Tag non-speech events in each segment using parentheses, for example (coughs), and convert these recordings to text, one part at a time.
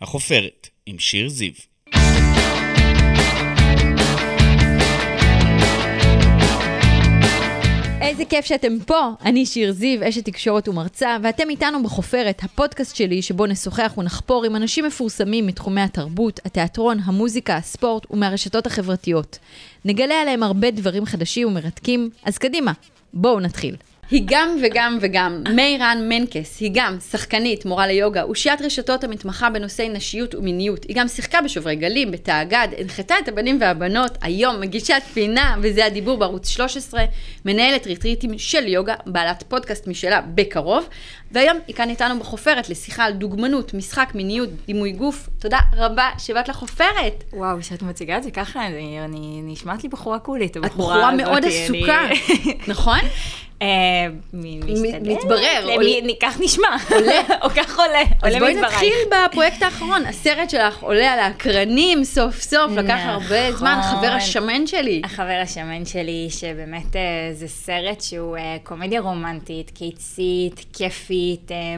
החופרת, עם שיר זיו. איזה כיף שאתם פה. אני שיר זיו, אשת תקשורת ומרצה, ואתם איתנו בחופרת, הפודקאסט שלי, שבו נשוחח ונחפור עם אנשים מפורסמים מתחומי התרבות, התיאטרון, המוזיקה, הספורט ומהרשתות החברתיות. נגלה עליהם הרבה דברים חדשים ומרתקים, אז קדימה, בואו נתחיל. היא גם וגם וגם. מיירן מנקס, היא גם שחקנית, מורה ליוגה, אושיית רשתות המתמחה בנושאי נשיות ומיניות. היא גם שיחקה בשוברי גלים, בתאגד, הנחתה את הבנים והבנות, היום מגישת פינה, וזה הדיבור בערוץ 13, מנהלת ריטריטים של יוגה, בעלת פודקאסט משלה בקרוב, והיום היא כאן איתנו בחופרת לשיחה על דוגמנות, משחק, מיניות, דימוי גוף. תודה רבה שבאת לחופרת. וואו, שאת מציגה את זה ככה, אני, אני נשמעת לי בחורה קולית. את בחורה מאוד עסוקה, (laughs) נכון? מתברר. כך נשמע. עולה. (laughs) או כך עולה. אז בואי נתחיל בפרויקט האחרון. הסרט שלך עולה על האקרנים סוף סוף, (laughs) לקח הרבה זמן, החבר השמן שלי. החבר השמן שלי, שבאמת זה סרט שהוא קומדיה רומנטית, קיצית, כיפית,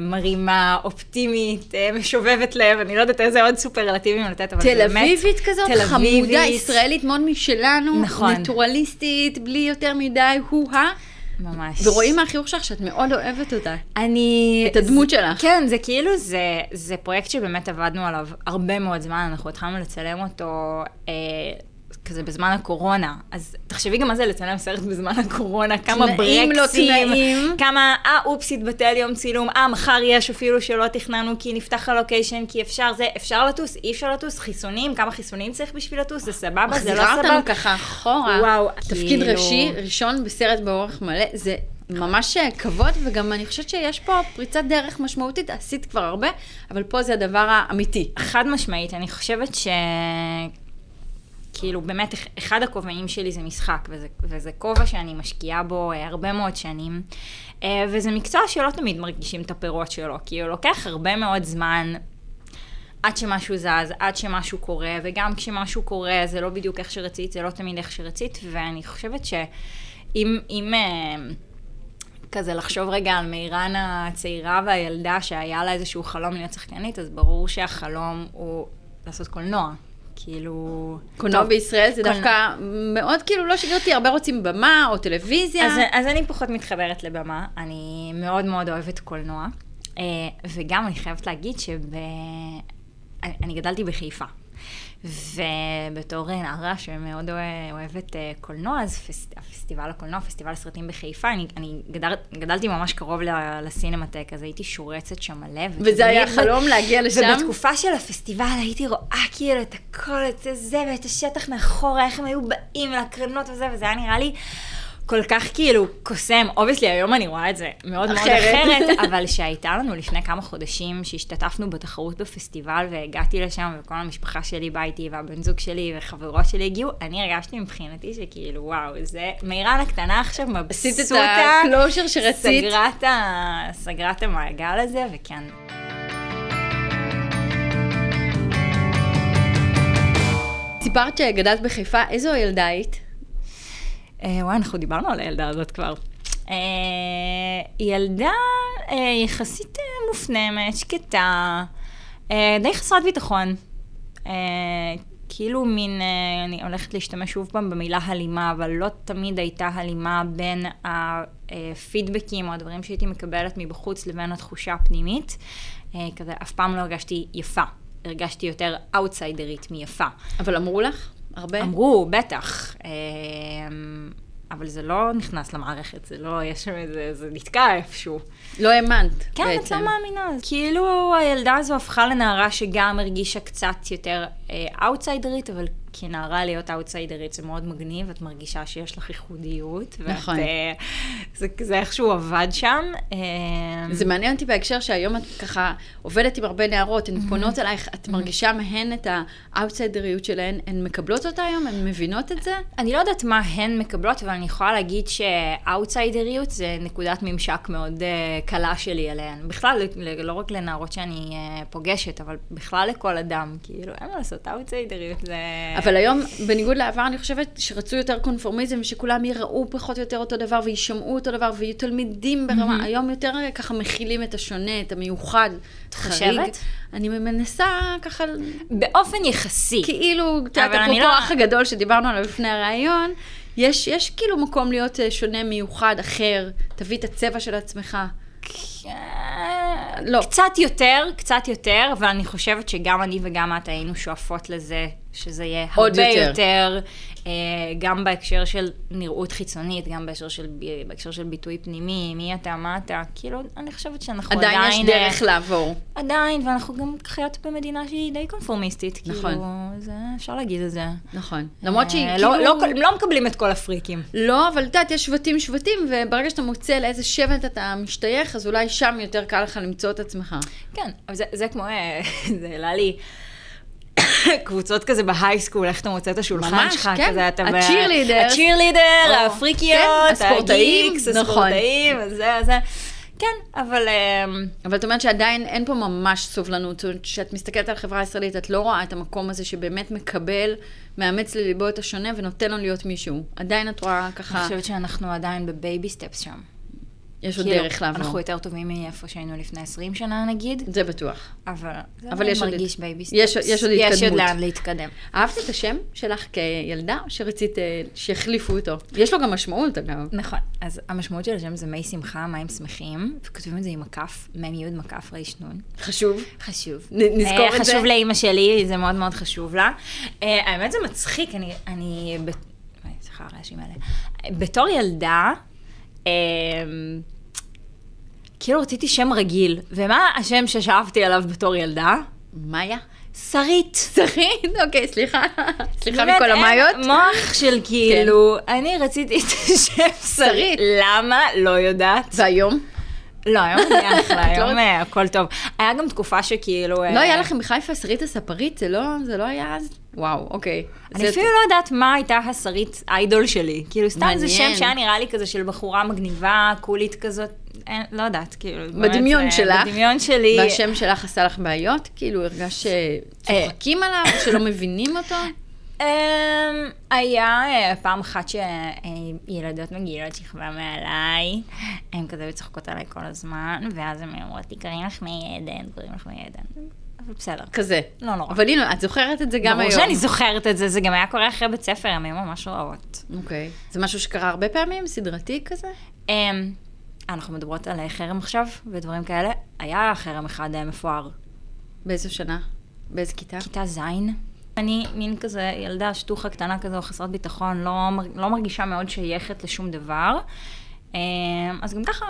מרימה, אופטימית, משובבת לב, אני לא יודעת איזה עוד סופרלטיבים לתת, אבל באמת... תל אביבית כזאת, חמודה, ישראלית מאוד משלנו, נכון. נטורליסטית, בלי יותר מדי הו-הא. ממש. ורואים מהחיוך שלך שאת מאוד אוהבת אותה. אני... את הדמות שלך. כן, זה כאילו, זה, זה פרויקט שבאמת עבדנו עליו הרבה מאוד זמן, אנחנו התחלנו לצלם אותו אה, כזה בזמן הקורונה. אז תחשבי גם מה זה לצלם סרט בזמן הקורונה, כמה ברקסים. תנאים לא תנאים. כמה, אה, אופס, התבטל יום צילום, אה, מחר יש אפילו שלא תכננו כי נפתח הלוקיישן, כי אפשר זה, אפשר לטוס, אי אפשר לטוס, חיסונים, כמה חיסונים צריך בשביל לטוס, זה סבבה, זה לא סבבה. מחזירה אותנו ככה אחורה. וואו, תפקיד כאילו... ראשי, ראשון בסרט באורך מלא, זה... ממש כבוד, וגם אני חושבת שיש פה פריצת דרך משמעותית, עשית כבר הרבה, אבל פה זה הדבר האמיתי. חד משמעית, אני חושבת ש... כאילו, באמת, אחד הכובעים שלי זה משחק, וזה, כובע שאני משקיעה בו אה, הרבה מאוד שנים, אה, וזה מקצוע שלא תמיד מרגישים את הפירות שלו, כי הוא לוקח הרבה מאוד זמן עד שמשהו זז, עד שמשהו קורה, וגם כשמשהו קורה זה לא בדיוק איך שרצית, זה לא תמיד איך שרצית, ואני חושבת שאם... אם, אה, כזה לחשוב רגע על מירן הצעירה והילדה שהיה לה איזשהו חלום להיות שחקנית, אז ברור שהחלום הוא לעשות קולנוע. כאילו... קולנוע בישראל זה קולנוע. דווקא מאוד כאילו לא שגרתי, הרבה רוצים במה או טלוויזיה. אז, אז אני פחות מתחברת לבמה, אני מאוד מאוד אוהבת קולנוע, אה, וגם אני חייבת להגיד שאני גדלתי בחיפה. ובתור נערה שמאוד אוהבת אה, קולנוע, אז פס, הפסטיבל הקולנוע, פסטיבל הסרטים בחיפה, אני, אני גדל, גדלתי ממש קרוב לסינמטק, אז הייתי שורצת שם מלא. וזה היה חלום להגיע לשם? ובתקופה של הפסטיבל הייתי רואה כאילו את הכל, את זה ואת השטח מאחורה, איך הם היו באים להקרנות וזה, וזה היה נראה לי... כל כך כאילו קוסם, obviously היום אני רואה את זה מאוד מאוד אחרת, (laughs) אבל שהייתה לנו לפני כמה חודשים שהשתתפנו בתחרות בפסטיבל והגעתי לשם וכל המשפחה שלי באה איתי והבן זוג שלי וחברות שלי הגיעו, אני הרגשתי מבחינתי שכאילו וואו, זה מירן הקטנה עכשיו מבסוטה. עשית את הקלושר שרצית. סגרה את המעגל הזה וכן. סיפרת שגדלת בחיפה, איזו ילדה היית? אה, וואי, אנחנו דיברנו על הילדה הזאת כבר. אה, היא ילדה אה, יחסית מופנמת, שקטה, די חסרת ביטחון. כאילו מין, אני הולכת להשתמש שוב פעם במילה הלימה, אבל לא תמיד הייתה הלימה בין הפידבקים או הדברים שהייתי מקבלת מבחוץ לבין התחושה הפנימית. כזה, אף פעם לא הרגשתי יפה. הרגשתי יותר אאוטסיידרית מיפה. אבל אמרו לך? הרבה? אמרו, בטח. אבל זה לא נכנס למערכת, זה לא, יש שם איזה, זה נתקע איפשהו. לא האמנת, כן, בעצם. כן, את לא מאמינה. כאילו הילדה הזו הפכה לנערה שגם הרגישה קצת יותר אאוטסיידרית, אבל כנערה להיות אאוטסיידרית זה מאוד מגניב, את מרגישה שיש לך ייחודיות. נכון. ואת, uh, זה, זה איכשהו עבד שם. Uh, זה מעניין אותי בהקשר שהיום את ככה עובדת עם הרבה נערות, הן פונות אלייך, את מרגישה מהן את האאוטסיידריות שלהן, הן מקבלות אותה היום? הן מבינות את זה? אני לא יודעת מה הן מקבלות, אבל אני יכולה להגיד שאאוטסיידריות זה נקודת ממשק מאוד uh, קלה שלי אליהן. בכלל, לא רק לנערות שאני uh, פוגשת, אבל בכלל לכל אדם, כאילו, אין מה. לעשות אאוטסיידריות, זה... אבל היום, בניגוד לעבר, אני חושבת שרצו יותר קונפורמיזם, ושכולם יראו פחות או יותר אותו דבר, וישמעו אותו דבר, ויהיו תלמידים ברמה, היום יותר ככה מכילים את השונה, את המיוחד, את. חושבת? אני מנסה ככה, באופן יחסי. כאילו, את אפרופו לא- האח הגדול שדיברנו עליו לפני הראיון, יש, יש כאילו מקום להיות אה, שונה, מיוחד, אחר, תביא את הצבע של עצמך. לא. קצת יותר, קצת יותר, אבל אני חושבת שגם אני וגם את היינו שואפות לזה, שזה יהיה הרבה יותר. יותר, אה, גם בהקשר של נראות חיצונית, גם בהקשר של, בהקשר של ביטוי פנימי, מי אתה, מה אתה, כאילו, אני חושבת שאנחנו עדיין... עדיין יש דרך אה, לעבור. עדיין, ואנחנו גם חיות במדינה שהיא די קונפורמיסטית, נכון. כאילו, זה, אפשר להגיד את זה. נכון. למרות שהיא אה, כאילו... לא, לא, לא מקבלים את כל הפריקים. לא, אבל את יודעת, יש שבטים שבטים, וברגע שאתה מוצא לאיזה שבט אתה משתייך, אז אולי שם יותר קל לך למצוא את עצמך. כן, אבל זה, זה כמו, אה, (laughs) זה העלה לי קבוצות כזה ב high school, איך אתה מוצא את השולחן ממש, שלך, כן. כזה אתה... ה cheerleaders. ה cheerleader, או, הפריקיות, כן, הספורטאים, ה geeks, נכון. הספורטאים, זה, זה. כן, אבל... אה, אבל את אומרת שעדיין אין פה ממש סובלנות, כשאת מסתכלת על החברה הישראלית, את לא רואה את המקום הזה שבאמת מקבל, מאמץ לליבו את השונה ונותן לו להיות מישהו. עדיין את רואה אני ככה, חושבת שאנחנו עדיין ב baby steps שם. יש עוד כאילו, דרך לעבור. אנחנו יותר טובים מאיפה שהיינו לפני 20 שנה נגיד, זה בטוח. אבל זה אבל יש עוד- מרגיש baby steps. יש- יש עוד יש עוד התקדמות. לאן להתקדם. אהבת את השם שלך כילדה, שרצית אה, שיחליפו אותו? יש לו גם משמעות, אגב. נכון, אז המשמעות של השם זה מי שמחה, מים שמחים, וכותבים את זה עם מקף, מ' י' מקף ר' נ'. חשוב. חשוב. נ- נזכור אה, את זה. חשוב לאימא שלי, זה מאוד מאוד חשוב לה. אה, האמת זה מצחיק, אני... אני סליחה, הרעשים האלה. בתור ילדה, כאילו רציתי שם רגיל, ומה השם ששאפתי עליו בתור ילדה? מאיה? שרית. שרית? אוקיי, סליחה. סליחה מכל המאיות. מוח של כאילו, אני רציתי את השם שרית. למה? לא יודעת. והיום? לא, היום אני אחלה, (laughs) לא היום אה, הכל טוב. היה גם תקופה שכאילו... לא אה, היה לכם בחיפה שרית הספרית? זה לא, זה לא היה אז? וואו, אוקיי. אני אפילו לא יודעת מה הייתה השרית איידול שלי. כאילו, סתם זה שם. שהיה נראה לי כזה של בחורה מגניבה, קולית כזאת. אין, לא יודעת, כאילו. באמת, בדמיון זה- שלך. בדמיון שלי. והשם שלך עשה לך בעיות? כאילו, הרגשת שצוחקים עליו, שלא מבינים אותו? אמ, היה אה, פעם אחת שילדות מגיעות שכבה מעליי, הן כזה צוחקות עליי כל הזמן, ואז הן אומרות לי, קוראים לך מי עדן, קוראים לך מי עדן. אבל בסדר. כזה. לא נורא. אבל הנה, את זוכרת את זה גם היום. ברור שאני זוכרת את זה, זה גם היה קורה אחרי בית ספר, הן היו ממש רעות. אוקיי. זה משהו שקרה הרבה פעמים? סדרתי כזה? אנחנו מדברות על חרם עכשיו ודברים כאלה. היה חרם אחד אה, מפואר, באיזו שנה? באיזה כיתה? כיתה ז'. אני מין כזה ילדה שטוחה קטנה כזו, חסרת ביטחון, לא, לא מרגישה מאוד שייכת לשום דבר. אמ, אז גם ככה,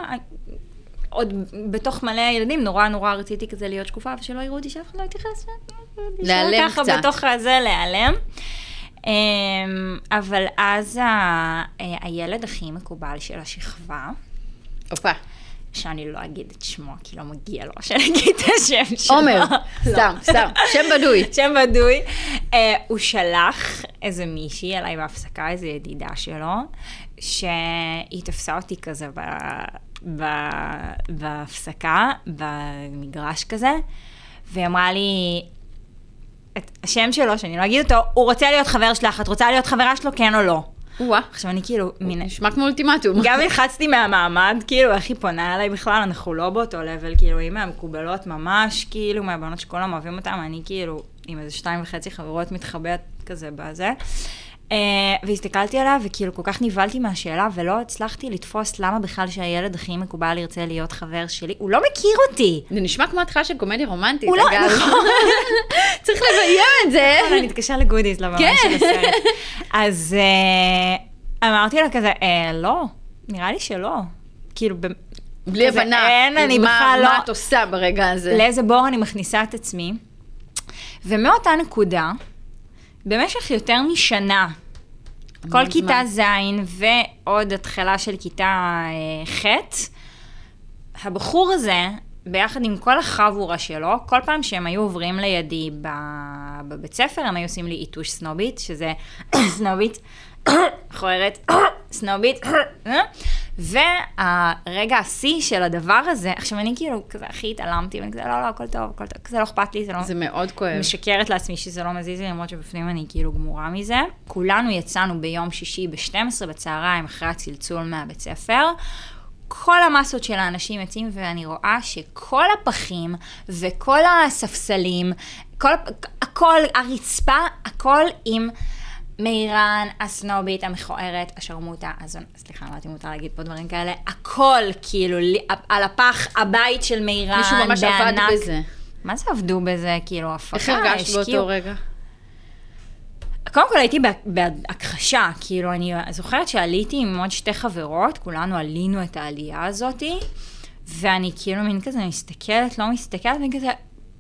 עוד בתוך מלא ילדים, נורא נורא רציתי כזה להיות שקופה, ושלא יראו אותי, שאף אחד לא יתייחס. להיעלם להישאר ככה קצת. בתוך הזה, להיעלם. אבל אז ה- אה, הילד הכי מקובל של השכבה, הופה. שאני לא אגיד את שמו, כי לא מגיע לו שאני אגיד את השם שלו. עומר. לא. סתם, סתם. שם בדוי. (laughs) שם בדוי. Uh, הוא שלח איזה מישהי אליי בהפסקה, איזו ידידה שלו, שהיא תפסה אותי כזה ב, ב, בהפסקה, במגרש כזה, והיא אמרה לי, את השם שלו, שאני לא אגיד אותו, הוא רוצה להיות חבר שלך, את רוצה להיות חברה שלו, כן או לא? וואה. עכשיו אני כאילו, מין... נשמע כמו אולטימטום. גם נלחצתי מהמעמד, כאילו, איך היא פונה אליי בכלל, אנחנו לא באותו לבל, כאילו, היא מהמקובלות ממש, כאילו, מהבנות שכולם אוהבים אותן, אני כאילו, עם איזה שתיים וחצי חברות מתחבאת כזה בזה. Uh, והסתכלתי עליה, וכאילו, כל כך נבהלתי מהשאלה, ולא הצלחתי לתפוס למה בכלל שהילד הכי מקובל ירצה להיות חבר שלי. הוא לא מכיר אותי. זה נשמע כמו התחלה של קומדיה רומנטית, הוא לא, אגב. נכון. (laughs) צריך לביים את זה. נכון, אני אתקשר לגודיס לבמה כן. של הסרט. אז uh, אמרתי לה כזה, אה, לא, נראה לי שלא. כאילו, בלי כזה, הבנה. אין, אני מה- בכלל לא... מה את עושה ברגע הזה? לאיזה בור אני מכניסה את עצמי. ומאותה נקודה, במשך יותר משנה, כל כיתה. ז' ועוד התחלה של כיתה אה, ח', הבחור הזה, ביחד עם כל החבורה שלו, כל פעם שהם היו עוברים לידי ב- בבית ספר, הם היו עושים לי עיטוש סנובית, שזה (coughs) סנובית, (coughs) מכוערת, (coughs) סנובית, והרגע השיא של הדבר הזה, עכשיו אני כאילו כזה הכי התעלמתי, ואני כזה, לא, לא, הכל טוב, הכל טוב, כזה לא אכפת לי, זה לא... זה מאוד כואב. משקרת לעצמי שזה לא מזיז לי, למרות שבפנים אני כאילו גמורה מזה. כולנו יצאנו ביום שישי ב-12 בצהריים אחרי הצלצול מהבית ספר. כל המסות של האנשים יוצאים, ואני רואה שכל הפחים וכל הספסלים, כל, הכל, הרצפה, הכל עם מירן, הסנובית, המכוערת, השרמוטה, הזון... סליחה, לא יודעת אם מותר להגיד פה דברים כאלה, הכל כאילו, על הפח, הבית של מירן, מישהו ממש עבד בענק. בזה. מה זה עבדו בזה? כאילו, הפקה, איך הרגשת השקיעו. באותו רגע? קודם כל הייתי בה- בהכחשה, כאילו, אני זוכרת שעליתי עם עוד שתי חברות, כולנו עלינו את העלייה הזאתי, ואני כאילו מין כזה מסתכלת, לא מסתכלת, ואני כזה,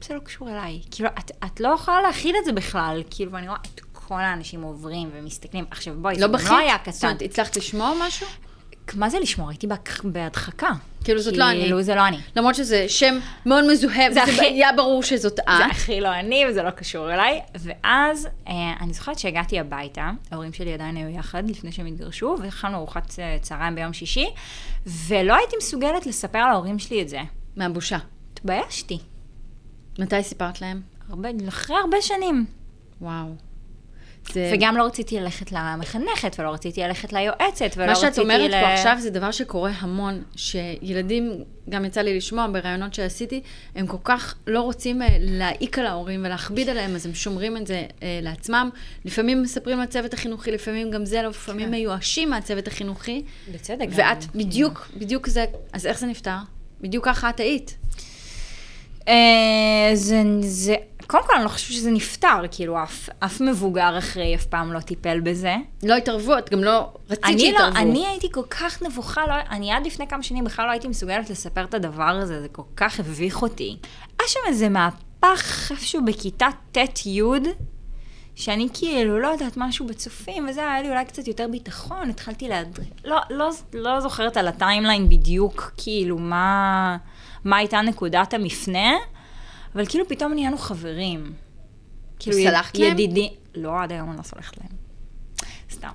זה לא קשור אליי. כאילו, את, את לא יכולה להכיל את זה בכלל, כאילו, ואני רואה את כל האנשים עוברים ומסתכלים. עכשיו, בואי, לא זה בכית? לא היה זאת קטן. אומרת, הצלחת לשמוע משהו? מה זה לשמור? הייתי בהדחקה. כאילו, זאת לא אני. כאילו, זה לא אני. למרות שזה שם מאוד מזוהה, זה הכי- היה ברור שזאת את. זה הכי לא אני, וזה לא קשור אליי. ואז אה, אני זוכרת שהגעתי הביתה, ההורים שלי עדיין היו יחד לפני שהם התגרשו, והכנו ארוחת אה, צהריים ביום שישי, ולא הייתי מסוגלת לספר להורים שלי את זה. מהבושה. התביישתי. מתי סיפרת להם? הרבה, אחרי הרבה שנים. וואו. זה... וגם לא רציתי ללכת למחנכת, ולא רציתי ללכת ליועצת, ולא מה רציתי שאת אומרת ל... פה עכשיו זה דבר שקורה המון, שילדים, גם יצא לי לשמוע בראיונות שעשיתי, הם כל כך לא רוצים אה, להעיק על ההורים ולהכביד עליהם, אז הם שומרים את זה אה, לעצמם. לפעמים מספרים לצוות החינוכי, לפעמים גם זה לא, לפעמים כן. מיואשים מהצוות החינוכי. בצדק. גם. ואת בדיוק, בדיוק זה, אז איך זה נפתר? בדיוק ככה את היית. אה, זה, זה, קודם כל אני לא חושבת שזה נפתר, כאילו אף, אף מבוגר אחרי אף פעם לא טיפל בזה. לא התערבו, את גם לא רצית אני לא, שיתערבו. אני הייתי כל כך נבוכה, לא, אני עד לפני כמה שנים בכלל לא הייתי מסוגלת לספר את הדבר הזה, זה כל כך הביך אותי. היה שם איזה מהפך איפשהו בכיתה ט'-י', שאני כאילו, לא יודעת, משהו בצופים, וזה היה לי אולי קצת יותר ביטחון, התחלתי להדריך, לא, לא, לא זוכרת על הטיימליין בדיוק, כאילו, מה, מה הייתה נקודת המפנה, אבל כאילו פתאום נהיינו חברים. כאילו, סלחת להם? ידידי, לא, עד היום אני לא סולחת להם. סתם.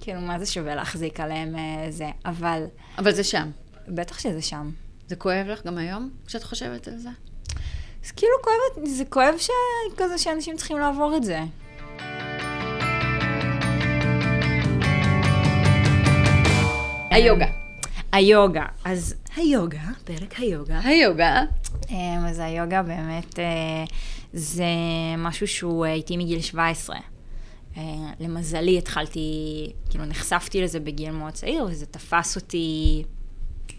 כאילו, מה זה שווה להחזיק עליהם אה, זה, אבל אבל זה שם. בטח שזה שם. זה כואב לך גם היום, כשאת חושבת על זה? זה כאילו כואב, זה כואב ש... כזה שאנשים צריכים לעבור את זה. היוגה. היוגה. אז היוגה, פרק היוגה. היוגה. אמ, אז היוגה באמת אה, זה משהו שהוא אה, איתי מגיל 17. אה, למזלי התחלתי, כאילו נחשפתי לזה בגיל מאוד צעיר, וזה תפס אותי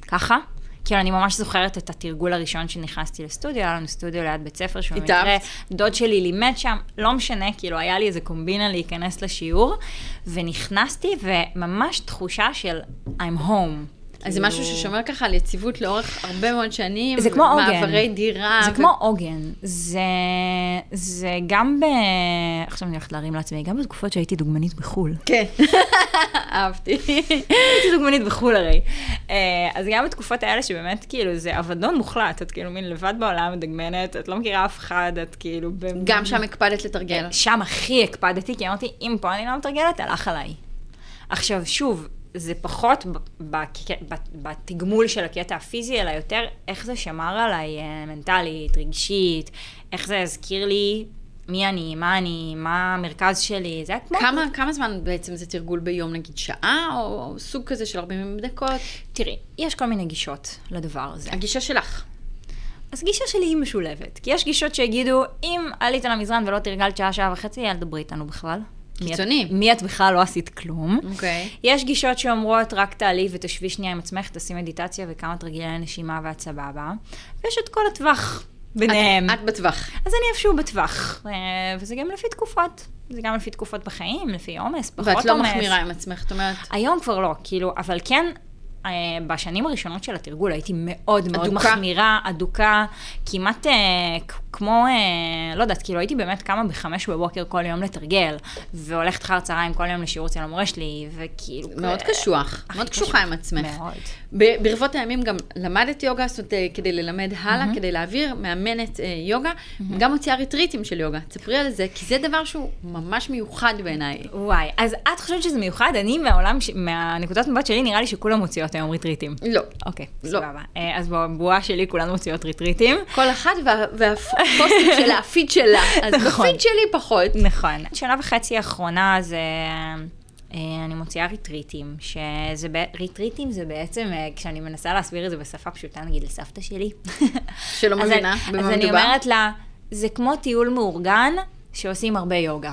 ככה. כאילו, אני ממש זוכרת את התרגול הראשון שנכנסתי לסטודיו, היה לנו סטודיו ליד בית ספר, שהוא? במקרה, דוד שלי לימד שם, לא משנה, כאילו, היה לי איזה קומבינה להיכנס לשיעור, ונכנסתי, וממש תחושה של I'm home. אז זה כאילו- משהו ששומר ככה על יציבות לאורך הרבה מאוד שנים. זה כמו עוגן. מעברי דירה. זה ו- כמו עוגן. זה, זה גם ב... עכשיו אני הולכת להרים לעצמי, גם בתקופות שהייתי דוגמנית בחו"ל. כן. (laughs) אהבתי. הייתי דוגמנית בחו"ל הרי. אה, אז גם בתקופות האלה שבאמת, כאילו, זה אבדון מוחלט, את כאילו מין לבד בעולם מדגמנת, את לא מכירה אף אחד, את כאילו... ב... גם שם הקפדת לתרגל. שם הכי הקפדתי, כי אמרתי, אם פה אני לא מתרגלת, הלך עליי. עכשיו, שוב, זה פחות בתגמול של הקטע הפיזי, אלא יותר איך זה שמר עליי אה, מנטלית, רגשית, איך זה הזכיר לי מי אני, מה אני, מה המרכז שלי, זה היה כמו... כמה, כמה זמן בעצם זה תרגול ביום, נגיד שעה, או סוג כזה של 40 דקות? תראי, יש כל מיני גישות לדבר הזה. הגישה שלך. אז גישה שלי היא משולבת, כי יש גישות שיגידו, אם עלית למזרן ולא תרגלת שעה, שעה וחצי, אל תדברי איתנו בכלל. את- קיצוני. מי את בכלל לא עשית כלום. אוקיי. יש גישות שאומרות, רק תעלי ותשבי שנייה עם עצמך, תעשי מדיטציה וכמה תרגילי נשימה ואת סבבה. ויש את כל הטווח ביניהם. את בטווח. אז אני איפשהו בטווח. אה, וזה גם לפי תקופות. זה גם לפי תקופות בחיים, לפי עומס, פחות עומס. ואת לא מחמירה עם עצמך, זאת אומרת, היום כבר לא, כאילו, אבל כן, בשנים הראשונות של התרגול הייתי מאוד מאוד אדוקה? מחמירה, אדוקה, כמעט אה, כ- כמו, אה, לא יודעת, כאילו הייתי באמת קמה בחמש בבוקר כל יום לתרגל, והולכת אחר צהריים כל יום לשיעור אצל המורה שלי, וכאילו... מאוד אה, קשוח, מאוד קשוח. קשוחה עם עצמך. מאוד. ברבות הימים גם למדת יוגה, זאת אומרת, אה, כדי ללמד הלאה, כדי להעביר, מאמנת אה, יוגה, גם מוציאה ריטריטים של יוגה. תספרי על זה, כי זה דבר שהוא ממש מיוחד בעיניי. וואי, אז את חושבת שזה מיוחד? אני מהעולם, ש... מהנקודת מבט שלי, נראה לי שכולם מוציאות מוציאות היום ריטריטים? לא. אוקיי, לא. סבבה. אה, אז בבועה שלי כולנו מוציאות ריטריטים. כל אחת וה- והפוסטים שלה, הפיד שלה. אז (laughs) נכון. בפיד שלי פחות. נכון. שנה וחצי האחרונה זה... אה, אני מוציאה ריטריטים, שזה, ב- ריטריטים זה בעצם, אה, כשאני מנסה להסביר את זה בשפה פשוטה, נגיד לסבתא שלי. שלא מבינה במה אז אני מדובר. אומרת לה, זה כמו טיול מאורגן, שעושים הרבה יוגה.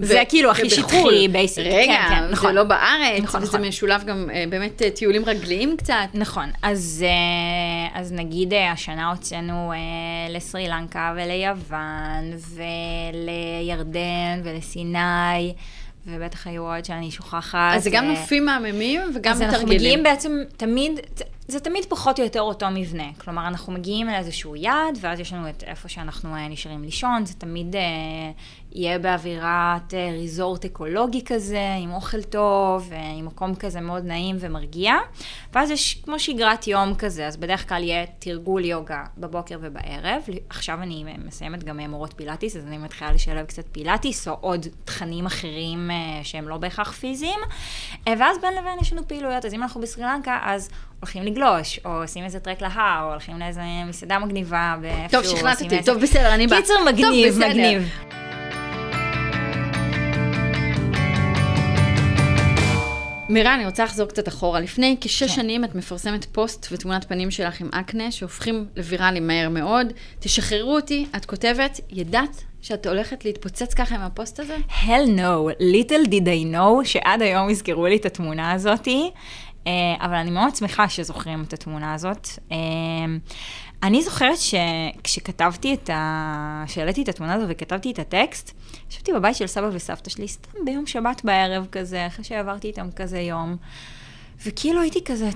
ו- זה כאילו הכי ובחו"ל. שטחי, basic. רגע, כן, כן, זה נכון. לא בארץ, נכון, וזה נכון. משולב גם אה, באמת טיולים רגליים קצת. נכון, אז, אז נגיד השנה הוצאנו לסרי לנקה וליוון ולירדן ולסיני, ובטח היו עוד שאני שוכחת. אז זה גם נופים מהממים וגם אז אנחנו מתרגלים. מגיעים בעצם תמיד, זה תמיד פחות או יותר אותו מבנה. כלומר, אנחנו מגיעים לאיזשהו יעד, ואז יש לנו את איפה שאנחנו אה, נשארים לישון, זה תמיד אה, יהיה באווירת אה, ריזורט אקולוגי כזה, עם אוכל טוב, אה, עם מקום כזה מאוד נעים ומרגיע. ואז יש כמו שגרת יום כזה, אז בדרך כלל יהיה תרגול יוגה בבוקר ובערב. עכשיו אני מסיימת גם אה, מורות פילאטיס, אז אני מתחילה לשלב קצת פילאטיס, או עוד תכנים אחרים אה, שהם לא בהכרח פיזיים. אה, ואז בין לבין יש לנו פעילויות, אז אם אנחנו בסרי לנקה, אז הולכים לגלוש, או עושים איזה טרק להר, או הולכים לאיזה מסעדה מגניבה, באיפשהו. טוב, שכנעת טוב, בסדר, אני באה. קיצר, טוב, מגניב, בסדר. מגניב. מירה, אני רוצה לחזור קצת אחורה. לפני כשש כן. שנים את מפרסמת פוסט ותמונת פנים שלך עם אקנה, שהופכים לוויראליים מהר מאוד. תשחררו אותי, את כותבת, ידעת שאת הולכת להתפוצץ ככה עם הפוסט הזה? hell no, little did I know, שעד היום יזכרו לי את התמונה הזאתי, אבל אני מאוד שמחה שזוכרים את התמונה הזאת. אה, אני זוכרת שכשכתבתי את ה... כשהעליתי את התמונה הזו וכתבתי את הטקסט, ישבתי בבית של סבא וסבתא שלי, סתם ביום שבת בערב כזה, אחרי שעברתי איתם כזה יום, וכאילו הייתי כזה,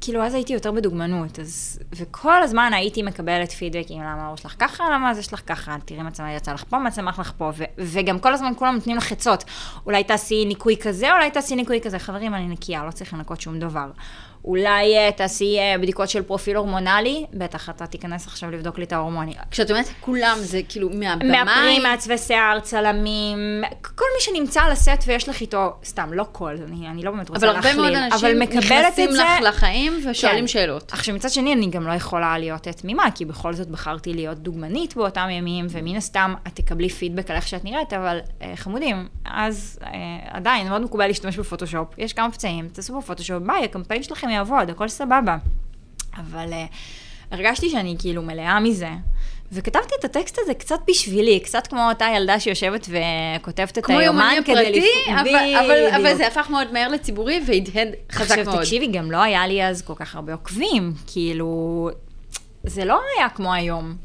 כאילו אז הייתי יותר בדוגמנות, אז, וכל הזמן הייתי מקבלת פידבקים, למה הראש שלך ככה, למה זה שלך ככה, תראי מה צמח יצא לך פה, מה צמח לך פה, ו, וגם כל הזמן כולם נותנים לך עצות, אולי תעשי ניקוי כזה, אולי תעשי ניקוי כזה, חברים, אני נקייה, לא צריך לנקות שום דבר. אולי אה, תעשי אה, בדיקות של פרופיל הורמונלי, בטח אתה תיכנס עכשיו לבדוק לי את ההורמונים. כשאת אומרת כולם, זה כאילו מהבמאי? מאפרים, מעצבי שיער, צלמים, כל מי שנמצא על הסט ויש לך איתו, סתם, לא כל, אני, אני לא באמת רוצה אבל להכליל, הרבה מאוד אבל אנשים נכנסים זה, לך לחיים ושואלים כן. שאלות. עכשיו מצד שני אני גם לא יכולה להיות תמימה, כי בכל זאת בחרתי להיות דוגמנית באותם ימים, ומן הסתם את תקבלי פידבק על איך שאת נראית, אבל אה, חמודים, אז אה, עדיין מאוד מקובל להשתמש בפוטושופ, יש כמה פצעים, תעשו בפוטושופ, ביי, הקמפיין שלכם יעבוד, הכל סבבה. אבל אה, הרגשתי שאני כאילו מלאה מזה. וכתבתי את הטקסט הזה קצת בשבילי, קצת כמו אותה ילדה שיושבת וכותבת את כמו היומן יומני כדי פרטי, לפ- אבל, אבל, אבל בדיוק. זה הפך מאוד מהר לציבורי והדהד חזק מאוד. עכשיו תקשיבי, גם לא היה לי אז כל כך הרבה עוקבים, כאילו, זה לא היה כמו היום.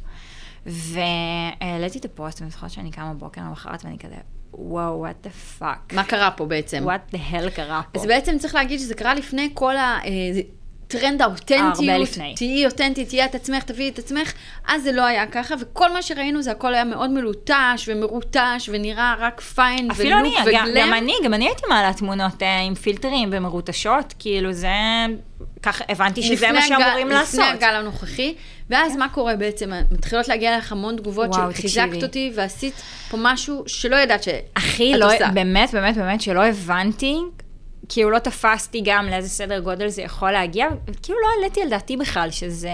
והעליתי את הפוסט, ואני זוכרת שאני קמה בבוקר למחרת ואני כזה, וואו, what the fuck. מה קרה פה בעצם? what the hell קרה פה. אז בעצם צריך להגיד שזה קרה לפני כל הטרנד האותנטיות. הרבה לפני. תהיי אותנטית, תהיי את עצמך, תביאי את עצמך. אז זה לא היה ככה, וכל מה שראינו זה הכל היה מאוד מלוטש ומרוטש, ונראה רק פיין אפילו אני, ולוק גם, וגלם. גם אני, גם אני הייתי מעלה תמונות אה, עם פילטרים ומרוטשות, כאילו זה, ככה הבנתי שזה מה הגל- שאמורים לעשות. לפני הגל הנוכחי, ואז מה קורה בעצם? מתחילות להגיע לך המון תגובות וואו, של חיזקת תקשיבי. אותי ועשית פה משהו שלא ידעת שאת לא, עושה. באמת, באמת, באמת, שלא הבנתי, כאילו לא תפסתי גם לאיזה סדר גודל זה יכול להגיע, כאילו לא העליתי על דעתי בכלל שזה,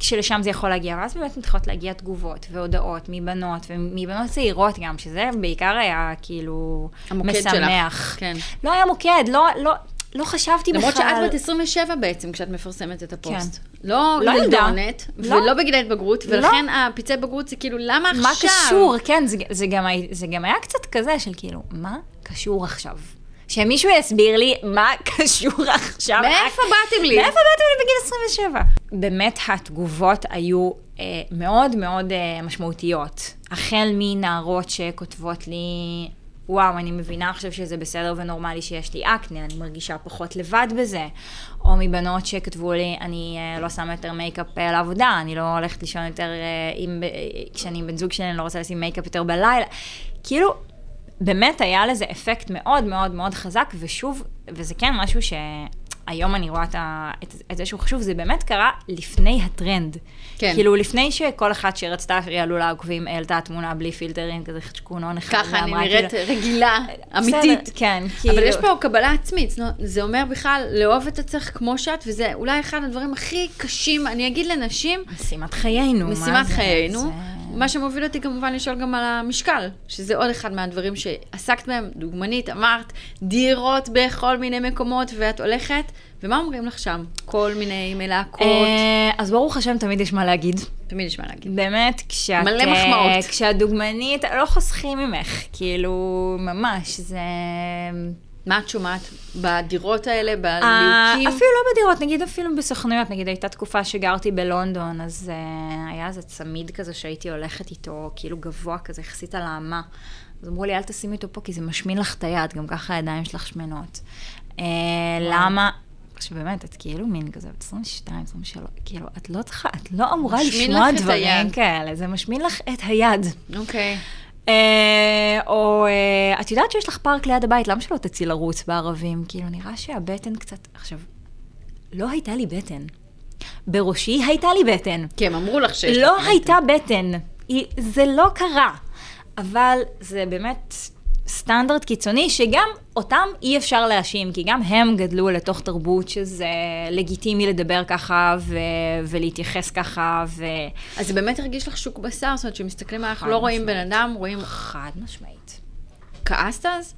שלשם זה יכול להגיע, ואז באמת מתחילות להגיע תגובות והודעות מבנות, ומבנות צעירות גם, שזה בעיקר היה כאילו המוקד שלך. משמח. כן. לא היה מוקד, לא, לא, לא חשבתי בכלל. למרות שאת בת 27 בעצם, כשאת מפרסמת את הפוסט. כן. לא לא. ילדונת, לא. ולא בגיל ההתבגרות, לא. ולכן הפצעי בגרות זה כאילו, למה עכשיו? מה קשור? כן, זה, זה, גם, זה גם היה קצת כזה של כאילו, מה קשור עכשיו? שמישהו יסביר לי מה (laughs) קשור עכשיו. מאיפה באתם לי? מאיפה באתם לי בגיל 27? באמת התגובות היו אה, מאוד מאוד אה, משמעותיות. החל מנערות שכותבות לי, וואו, אני מבינה עכשיו שזה בסדר ונורמלי שיש לי אקנה, אני מרגישה פחות לבד בזה. או מבנות שכתבו לי, אני אה, לא שמה יותר מייקאפ אה, לעבודה, אני לא הולכת לישון יותר, אה, עם, אה, כשאני עם בן זוג שלי, אני לא רוצה לשים מייקאפ יותר בלילה. כאילו, באמת היה לזה אפקט מאוד מאוד מאוד חזק, ושוב, וזה כן משהו היום אני רואה את, ה, את, את זה שהוא חשוב, זה באמת קרה לפני הטרנד. כן. כאילו, לפני שכל אחת שרצתה שיעלו לה עוקבים, העלתה תמונה בלי פילטרים, כזה חצ'קונון אחד. ככה אני ואמרה, נראית כאילו, רגילה, אמיתית. בסדר, כן, כאילו... אבל יש פה קבלה עצמית, זה אומר בכלל לאהוב את עצמך כמו שאת, וזה אולי אחד הדברים הכי קשים, אני אגיד לנשים, משימת חיינו, משימת? חיינו. זה- מה שמוביל אותי כמובן לשאול גם על המשקל, שזה עוד אחד מהדברים שעסקת בהם, דוגמנית, אמרת, דירות בכל מיני מקומות, ואת הולכת, ומה אומרים לך שם? כל מיני מלהקות, אה, אז ברוך השם, תמיד יש מה להגיד. תמיד יש מה להגיד. באמת, כשאת... מלא מחמאות. אה, כשאת דוגמנית, לא חוסכים ממך, כאילו, ממש, זה... מה את שומעת בדירות האלה, אה, בליהוקים? אפילו לא בדירות, נגיד אפילו בסוכנויות, נגיד הייתה תקופה שגרתי בלונדון, אז uh, היה איזה צמיד כזה שהייתי הולכת איתו, כאילו גבוה כזה, יחסית על האמה. אז אמרו לי, אל תשימי אותו פה, כי זה משמין לך את היד, גם ככה הידיים שלך שמנות. Uh, למה? שבאמת, את כאילו מין כזה, בת 22, 23, כאילו, את לא צריכה, את לא אמורה לשמוע את דברים. כאלה, זה משמין לך את היד. אוקיי. אה, או אה, את יודעת שיש לך פארק ליד הבית, למה שלא תצאי לרוץ בערבים? כאילו, נראה שהבטן קצת... עכשיו, לא הייתה לי בטן. בראשי הייתה לי בטן. כי הם אמרו לך שיש לך לא בטן. הייתה בטן. היא- זה לא קרה. אבל זה באמת סטנדרט קיצוני, שגם אותם אי אפשר להאשים, כי גם הם גדלו לתוך תרבות שזה לגיטימי לדבר ככה ו- ולהתייחס ככה, ו... אז זה באמת הרגיש לך שוק בשר, זאת אומרת שמסתכלים עליך, לא רואים בן. אדם, רואים... חד משמעית. כעסת אז?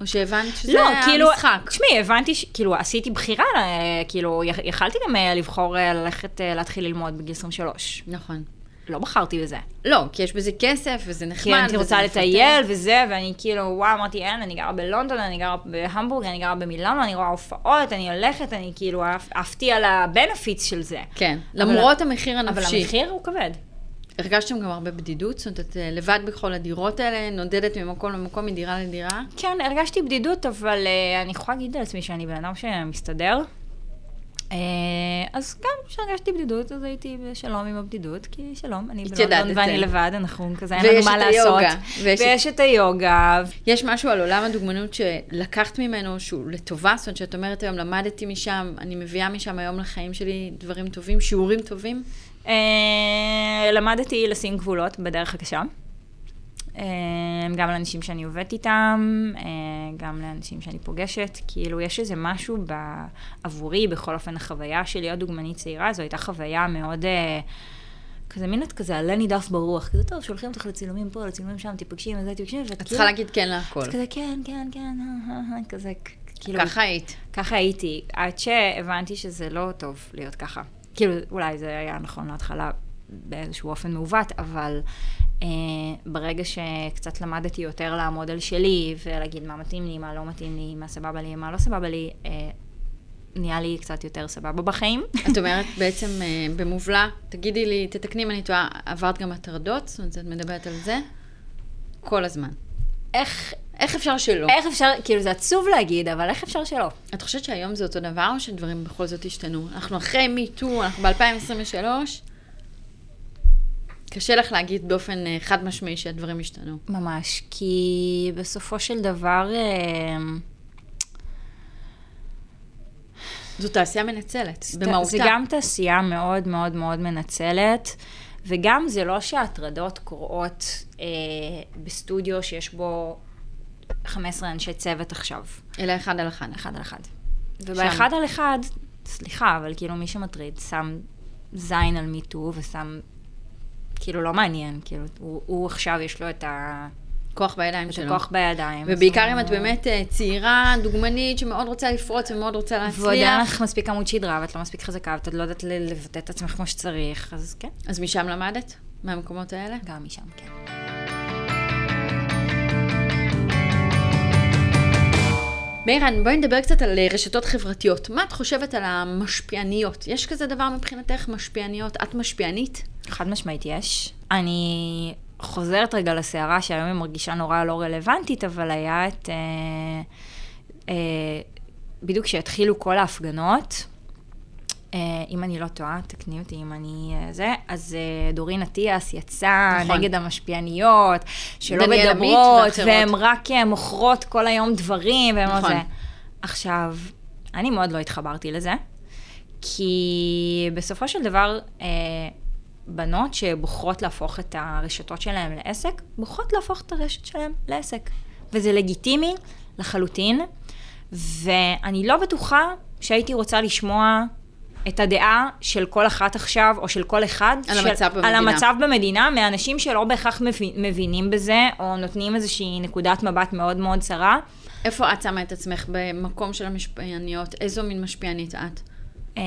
או שהבנת שזה לא, היה כאילו, משחק? תשמעי, הבנתי, ש- כאילו, עשיתי בחירה, אה, כאילו, יכ- יכלתי גם אה, לבחור אה, ללכת להתחיל ללמוד בגיל 23. נכון. לא בחרתי בזה. לא, כי יש בזה כסף, וזה נחמד. כי הייתי וזה רוצה. לטייל וזה, ואני כאילו, וואו, אמרתי, אין, אני גרה בלונדון, אני גרה בהמבורג, אני גרה במילאנו, אני רואה הופעות, אני הולכת, אני כאילו עפתי על הבנפיץ של זה. כן, אבל- למרות המחיר אבל הנפשי. המחיר הוא כבד. הרגשתם גם הרבה בדידות? זאת אומרת, את אה, לבד בכל הדירות האלה, נודדת ממקום למקום, מדירה לדירה? כן, הרגשתי בדידות, אבל uh, אני יכולה להגיד על עצמי שאני בן אדם שמסתדר. Uh, אז גם כשהרגשתי בדידות, אז הייתי בשלום עם הבדידות, כי שלום, אני בלונדון. ואני לבד, אנחנו כזה, אין לנו מה לעשות. ויש ויש את היוגה. יש משהו על עולם הדוגמנות שלקחת ממנו, שהוא לטובה? זאת אומרת, שאת אומרת היום, למדתי משם, אני מביאה משם היום לחיים שלי דברים טובים, שיעורים טובים? Uh, למדתי לשים גבולות בדרך הקשה. Uh, גם לאנשים שאני עובדת איתם, uh, גם לאנשים שאני פוגשת. כאילו, יש איזה משהו עבורי, בכל אופן, החוויה של להיות דוגמנית צעירה, זו הייתה חוויה מאוד... Uh, כזה מין את כזה עלה נידף ברוח, כזה טוב, שולחים אותך לצילומים פה, לצילומים שם, תיפגשי עם זה, תיפגשי זה. את צריכה להגיד כן להכל. אז כזה כן, כן, כן, אה, אה, אה, כזה, כאילו... ככה היית. ככה הייתי, עד שהבנתי שזה לא טוב להיות ככה. כאילו, אולי זה היה נכון להתחלה באיזשהו אופן מעוות, אבל אה, ברגע שקצת למדתי יותר לעמוד על שלי, ולהגיד מה מתאים לי, מה לא מתאים לי, מה סבבה לי, מה לא סבבה לי, אה, נהיה לי קצת יותר סבבה בחיים. (laughs) את אומרת בעצם אה, במובלע, תגידי לי, תתקני אם אני טועה, עברת גם הטרדות? זאת אומרת, את מדברת על זה? כל הזמן. איך, איך אפשר שלא? איך אפשר, כאילו זה עצוב להגיד, אבל איך אפשר שלא? את חושבת שהיום זה אותו דבר, או שדברים בכל זאת השתנו? אנחנו אחרי מיטו, אנחנו ב-2023. קשה לך להגיד באופן אה, חד משמעי שהדברים השתנו. ממש, כי בסופו של דבר... אה, זו תעשייה מנצלת, במהותה. זה גם תעשייה מאוד מאוד מאוד מנצלת, וגם זה לא שההטרדות קורות אה, בסטודיו שיש בו 15 אנשי צוות עכשיו, אלא אחד על אחד. אחד על אחד. ובאחד על אחד, סליחה, אבל כאילו מי שמטריד שם זין על מיטו ושם, כאילו לא מעניין, כאילו הוא, הוא עכשיו יש לו את, ה, כוח בידיים את שלו. הכוח בידיים. ובעיקר אם את באמת אה, צעירה, דוגמנית, שמאוד רוצה לפרוץ ומאוד רוצה ועוד אין להצליח. לך מספיק עמוד שדרה, ואת לא מספיק חזקה, ואת עוד לא יודעת לבטא את עצמך כמו שצריך, אז כן, אז משם למדת? מהמקומות האלה? גם משם, כן. מירן, בואי נדבר קצת על אה, רשתות חברתיות. מה את חושבת על המשפיעניות? יש כזה דבר מבחינתך, משפיעניות? את משפיענית? חד משמעית יש. אני חוזרת רגע לסערה שהיום היא מרגישה נורא לא רלוונטית, אבל היה את... אה, אה, בדיוק כשהתחילו כל ההפגנות, אם אני לא טועה, תקני אותי אם אני אה, זה, אז אה, דורין אטיאס יצאה נכון. נגד המשפיעניות, שלא מדברות. והן רק אה, מוכרות כל היום דברים, והן נכון. זה. עכשיו, אני מאוד לא התחברתי לזה, כי בסופו של דבר, אה, בנות שבוחרות להפוך את הרשתות שלהן לעסק, בוחרות להפוך את הרשת שלהן לעסק. וזה לגיטימי לחלוטין, ואני לא בטוחה שהייתי רוצה לשמוע את הדעה של כל אחת עכשיו, או של כל אחד. על של, המצב במדינה. על המצב במדינה, מאנשים שלא בהכרח מבין, מבינים בזה, או נותנים איזושהי נקודת מבט מאוד מאוד צרה. איפה את שמה את עצמך במקום של המשפיעניות? איזו מין משפיענית את? אמ,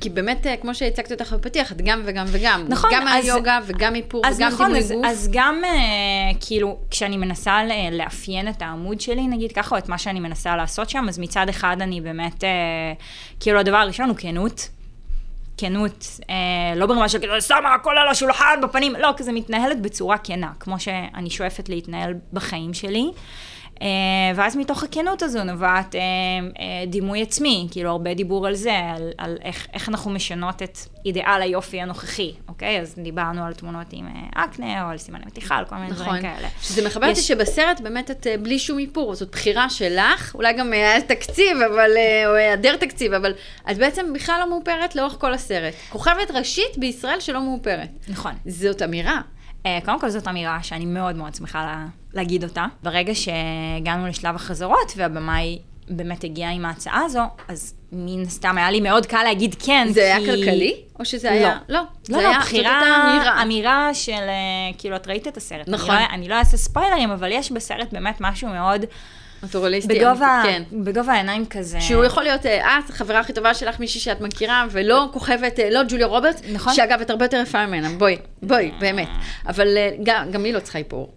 כי באמת, אה, כמו שהצגת אותך בפתיח, את גם וגם וגם. נכון, גם אז- מהיוגה וגם איפור אז וגם נכון, דימוי אז, גוף. אז גם אה, כאילו, כשאני מנסה ל- לאפיין את העמוד שלי, נגיד ככה, או את מה שאני מנסה לעשות שם, אז מצד אחד אני באמת, אה, כאילו הדבר הראשון הוא כנות. כנות, אה, לא ברמה של כאילו, שמה הכל על השולחן בפנים, לא, כזה מתנהלת בצורה כנה, כמו שאני שואפת להתנהל בחיים שלי. אה, ואז מתוך הכנות הזו נובעת אה, אה, דימוי עצמי, כאילו הרבה דיבור על זה, על, על איך, איך אנחנו משנות את אידיאל היופי הנוכחי, אוקיי? אז דיברנו על תמונות עם אה, אקנה, או על סימני מתיחה, על כל מיני נכון. דברים כאלה. שזה מחבר אותי יש- שבסרט באמת את אה, בלי שום איפור, זאת בחירה שלך, אולי גם היה תקציב, אבל, אה, או היעדר תקציב, אבל את בעצם בכלל לא מאופרת לאורך כל הסרט. כוכבת ראשית בישראל שלא מאופרת. נכון. זאת אמירה. אה, קודם כל זאת אמירה שאני מאוד מאוד שמחה לה, להגיד אותה. ברגע שהגענו לשלב החזרות והבמאי באמת הגיע עם ההצעה הזו, אז מן הסתם היה לי מאוד קל להגיד כן, זה היה כי- כלכלי? או שזה היה... לא. לא, לא, היה- בחירה, אמירה. אמירה של, אה, כאילו, את ראית את הסרט. נכון. אני לא, אני לא אעשה ספוילרים, אבל יש בסרט באמת משהו מאוד, נטורליסטי. בגובה, כן. בגובה העיניים כזה. שהוא יכול להיות אה, את, החברה הכי טובה שלך, מישהי שאת מכירה, ולא כוכבת, אה, לא ג'וליה רוברטס, נכון. שאגב, את הרבה יותר יפה ממנה, בואי, בואי, באמת. אבל אה, גם גם היא לא צריכה איפור.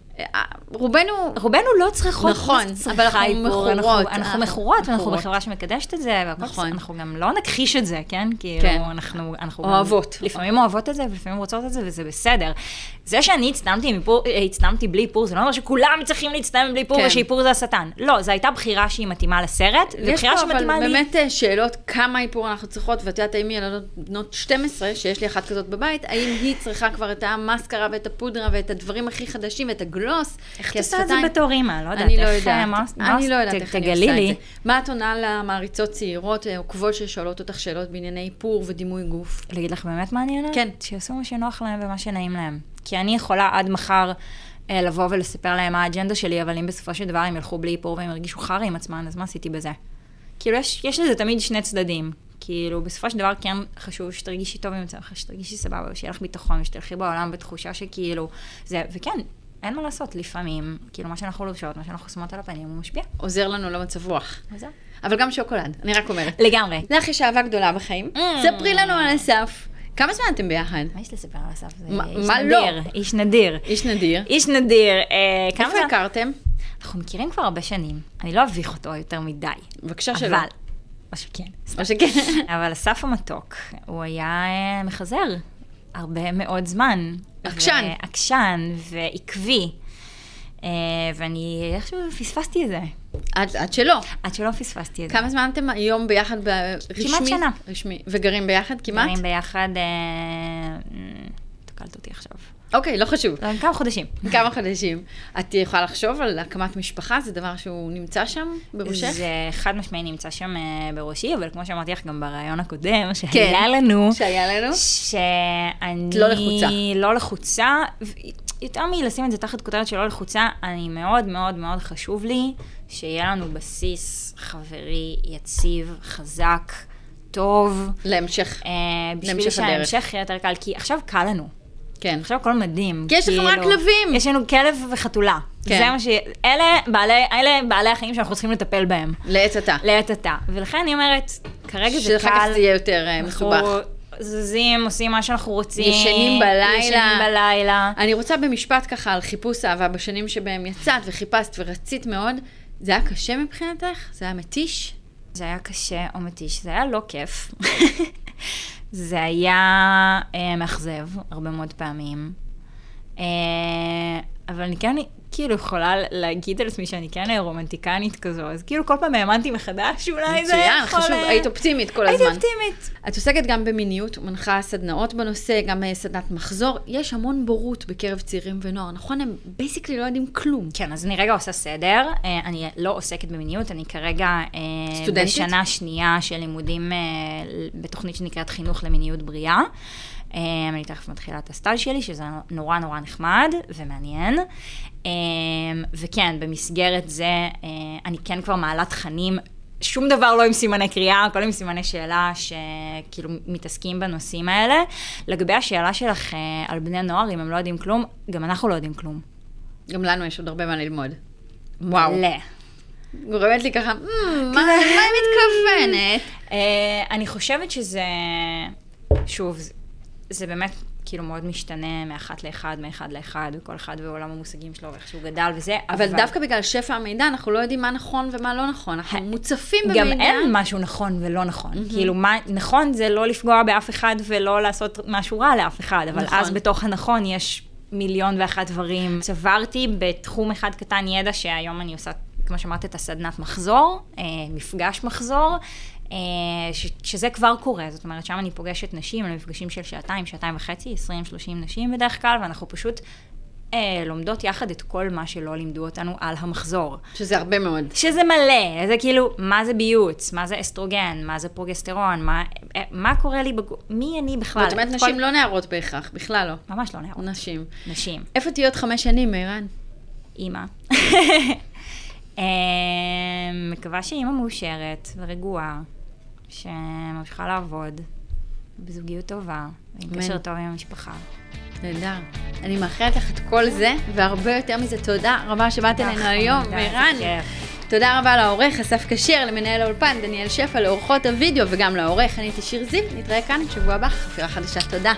רובנו, רובנו לא צריכות, נכון, אבל אנחנו? מכורות, אנחנו, אנחנו אנחנו מכורות, ואנחנו. בחברה שמקדשת את זה, והכל נכון. אנחנו גם לא נכחיש את זה, כן? כאילו, כן. אנחנו, אנחנו אוהבות. גם לפעמים אוהבות את זה, ולפעמים רוצות את זה, וזה בסדר. זה שאני הצטלמתי, עם איפור, אה, הצטלמתי בלי איפור, זה לא אומר שכולם צריכים להצטלם בלי איפור, כן. ושאיפור זה השטן. לא, זו הייתה בחירה שהיא מתאימה לסרט, יש ובחירה פה אבל שמתאימה לי. באמת אה, שאלות כמה איפור אנחנו צריכות, ואת יודעת, האם ילדות בנות 12, שיש לי אחת כזאת בבית, האם היא צריכה כבר את המאסקרה ואת הפודרה ואת הדברים הכי חדשים ואת הגלוס? איך את עושה את זה בתור אימא? לא יודעת. אני לא אה, יודעת, מה- מה- אני לא יודעת איך אני עושה. את זה. מה את עונה למעריצות צעירות, אה, עוקבות ששואלות אותך שאלות בענייני איפור ודימוי גוף? להגיד לך באמת מה אני עונה? כן. שיעשו מה שנוח להם ומה שנעים להם. כי אני יכולה עד מחר אה, לבוא ולספר להם מה האג'נדה שלי, אבל אם בסופו של דבר הם ילכו בלי איפור והם ירגישו חרא עם עצמם, אז מה עשיתי בזה? כאילו, יש, יש לזה תמיד שני צדדים. כאילו, בסופו של דבר כן חשוב שתרגישי טוב עם עצמך, שתרגישי סבבה, ושיהיה לך ביטחון, ושתלכי בעולם בתחושה שכאילו, זה, וכן, אין מה לעשות, לפעמים, כאילו, מה שאנחנו לובשות, מה שאנחנו שמות על הפנים, הוא משפיע. עוזר לנו למצב רוח. וזהו. אבל גם שוקולד, אני רק אומרת. לגמרי. לך יש אהבה גדולה בחיים, Mm. ספרי לנו על אסף. כמה זמן אתם ביחד? מה יש לספר על אסף? זה מה- איש לא? נדיר, איש נדיר. איש נדיר. איש נדיר. אה, כמה איפה הכרתם? אנחנו מכירים כבר הרבה שנים. אני לא אביך אותו יותר מדי. בבקשה שלא. אבל, או שכן. או שכן. אבל אסף המתוק, הוא היה אה, מחזר הרבה מאוד זמן. עקשן. עקשן ועקבי. אה, ואני איכשהו פספסתי את זה. עד עד שלא. עד שלא פספסתי את זה. כמה זמן אתם היום ביחד ברשמי? כמעט שנה. רשמי. וגרים ביחד כמעט? גרים ביחד, אה, תקלת אותי עכשיו. אוקיי, לא חשוב. לא, כמה חודשים. כמה חודשים. את יכולה לחשוב על הקמת משפחה? זה דבר שהוא נמצא שם בראשך? זה חד משמעי נמצא שם אה, בראשי, אבל כמו שאמרתי לך גם בריאיון הקודם, כן. שהיה לנו, שהיה לנו? שאני... את לא לחוצה. לא לחוצה. יותר מלשים את זה תחת כותרת של לא לחוצה, אני מאוד מאוד מאוד חשוב לי שיהיה לנו בסיס חברי, יציב, חזק, טוב. להמשך. אה, בשביל להמשך הדרך. שההמשך יהיה יותר קל, כי עכשיו קל לנו. כן. עכשיו הכל מדהים. כי יש לכם רק כלבים. יש לנו כלב וחתולה. כן. זה מה ש... אלה בעלי, אלה בעלי החיים שאנחנו צריכים לטפל בהם. לעת עתה. לעת עתה. ולכן אני אומרת, כרגע זה שאחר כך קל. זה יהיה יותר אה, מסובך. זזים, עושים מה שאנחנו רוצים. ישנים בלילה. ישנים בלילה. אני רוצה במשפט ככה על חיפוש אהבה בשנים שבהם יצאת וחיפשת ורצית מאוד. זה היה קשה מבחינתך? זה היה מתיש? זה היה קשה או מתיש, זה היה לא כיף. (laughs) זה היה אה, מאכזב הרבה מאוד פעמים. אה, אבל אני כן, כאילו יכולה להגיד על עצמי שאני כן רומנטיקנית כזו, אז כאילו כל פעם האמנתי מחדש, אולי זה מצוין, יכול... חשוב, אה, היית אופטימית כל הזמן. הייתי אופטימית. את עוסקת גם במיניות, מנחה סדנאות בנושא, גם אה, סדנת מחזור. יש המון בורות בקרב צעירים ונוער, נכון? הם basically לא יודעים כלום. כן, אז אני רגע עושה סדר. אה, אני לא עוסקת במיניות, אני כרגע... סטודנטית? בשנה שנייה של לימודים בתוכנית שנקראת חינוך למיניות בריאה. אה, אני תכף מתחילה את הסטאז' שלי, שזה נורא נורא נחמד ומעניין. וכן, במסגרת זה אה, אני כן כבר מעלה תכנים. שום דבר לא עם סימני קריאה, הכל עם סימני שאלה שכאילו מתעסקים בנושאים האלה. לגבי השאלה שלך אה, על בני נוער, אם הם לא יודעים כלום, גם אנחנו לא יודעים כלום. גם לנו יש עוד הרבה מה ללמוד. וואו. מלא. גורמת לי ככה, "מ, (laughs) מה היא מתכוונת? אה, אני חושבת שזה, שוב, זה באמת כאילו מאוד משתנה מאחת לאחד, מאחד לאחד, וכל אחד ועולם המושגים שלו ואיך שהוא גדל וזה, אבל דווקא בגלל שפע המידע, אנחנו לא יודעים מה נכון ומה לא נכון. אנחנו מוצפים במידע. גם אין משהו נכון ולא נכון. כאילו, מה נכון זה לא לפגוע באף אחד ולא לעשות משהו רע לאף אחד, אבל נכון. אז בתוך הנכון יש מיליון ואחת דברים. צברתי בתחום אחד קטן ידע שהיום אני עושה, כמו שאמרת, את הסדנת מחזור, אה, מפגש מחזור. אה, ש, שזה כבר קורה, זאת אומרת, שם אני פוגשת נשים, על מפגשים של שעתיים, שעתיים וחצי, 20-30 נשים בדרך כלל, ואנחנו פשוט אה, לומדות יחד את כל מה שלא לימדו אותנו על המחזור. שזה הרבה מאוד. שזה מלא, זה כאילו, מה זה ביוץ, מה זה אסטרוגן, מה זה פרוגסטרון, מה, אה, מה קורה לי בגוף, מי אני בכלל? זאת אומרת, נשים כל- לא נערות בהכרח, בכלל לא. ממש לא נערות, נשים. נשים, איפה תהיי עוד חמש שנים, מירן? אימא. (laughs) אה, מקווה שאימא מאושרת ורגועה, שממשיכה לעבוד, בזוגיות טובה, עם. קשר טוב עם המשפחה. נהדר. אני מאחלת לך את כל זה, והרבה יותר מזה, תודה רבה שבאת אלינו היום, מירן. תודה רבה לעורך אסף כשר, למנהל האולפן דניאל שפע, לעורכות הוידאו וגם לעורך, אני הייתי שיר זיו, נתראה כאן בשבוע הבא, חפירה חדשה, תודה.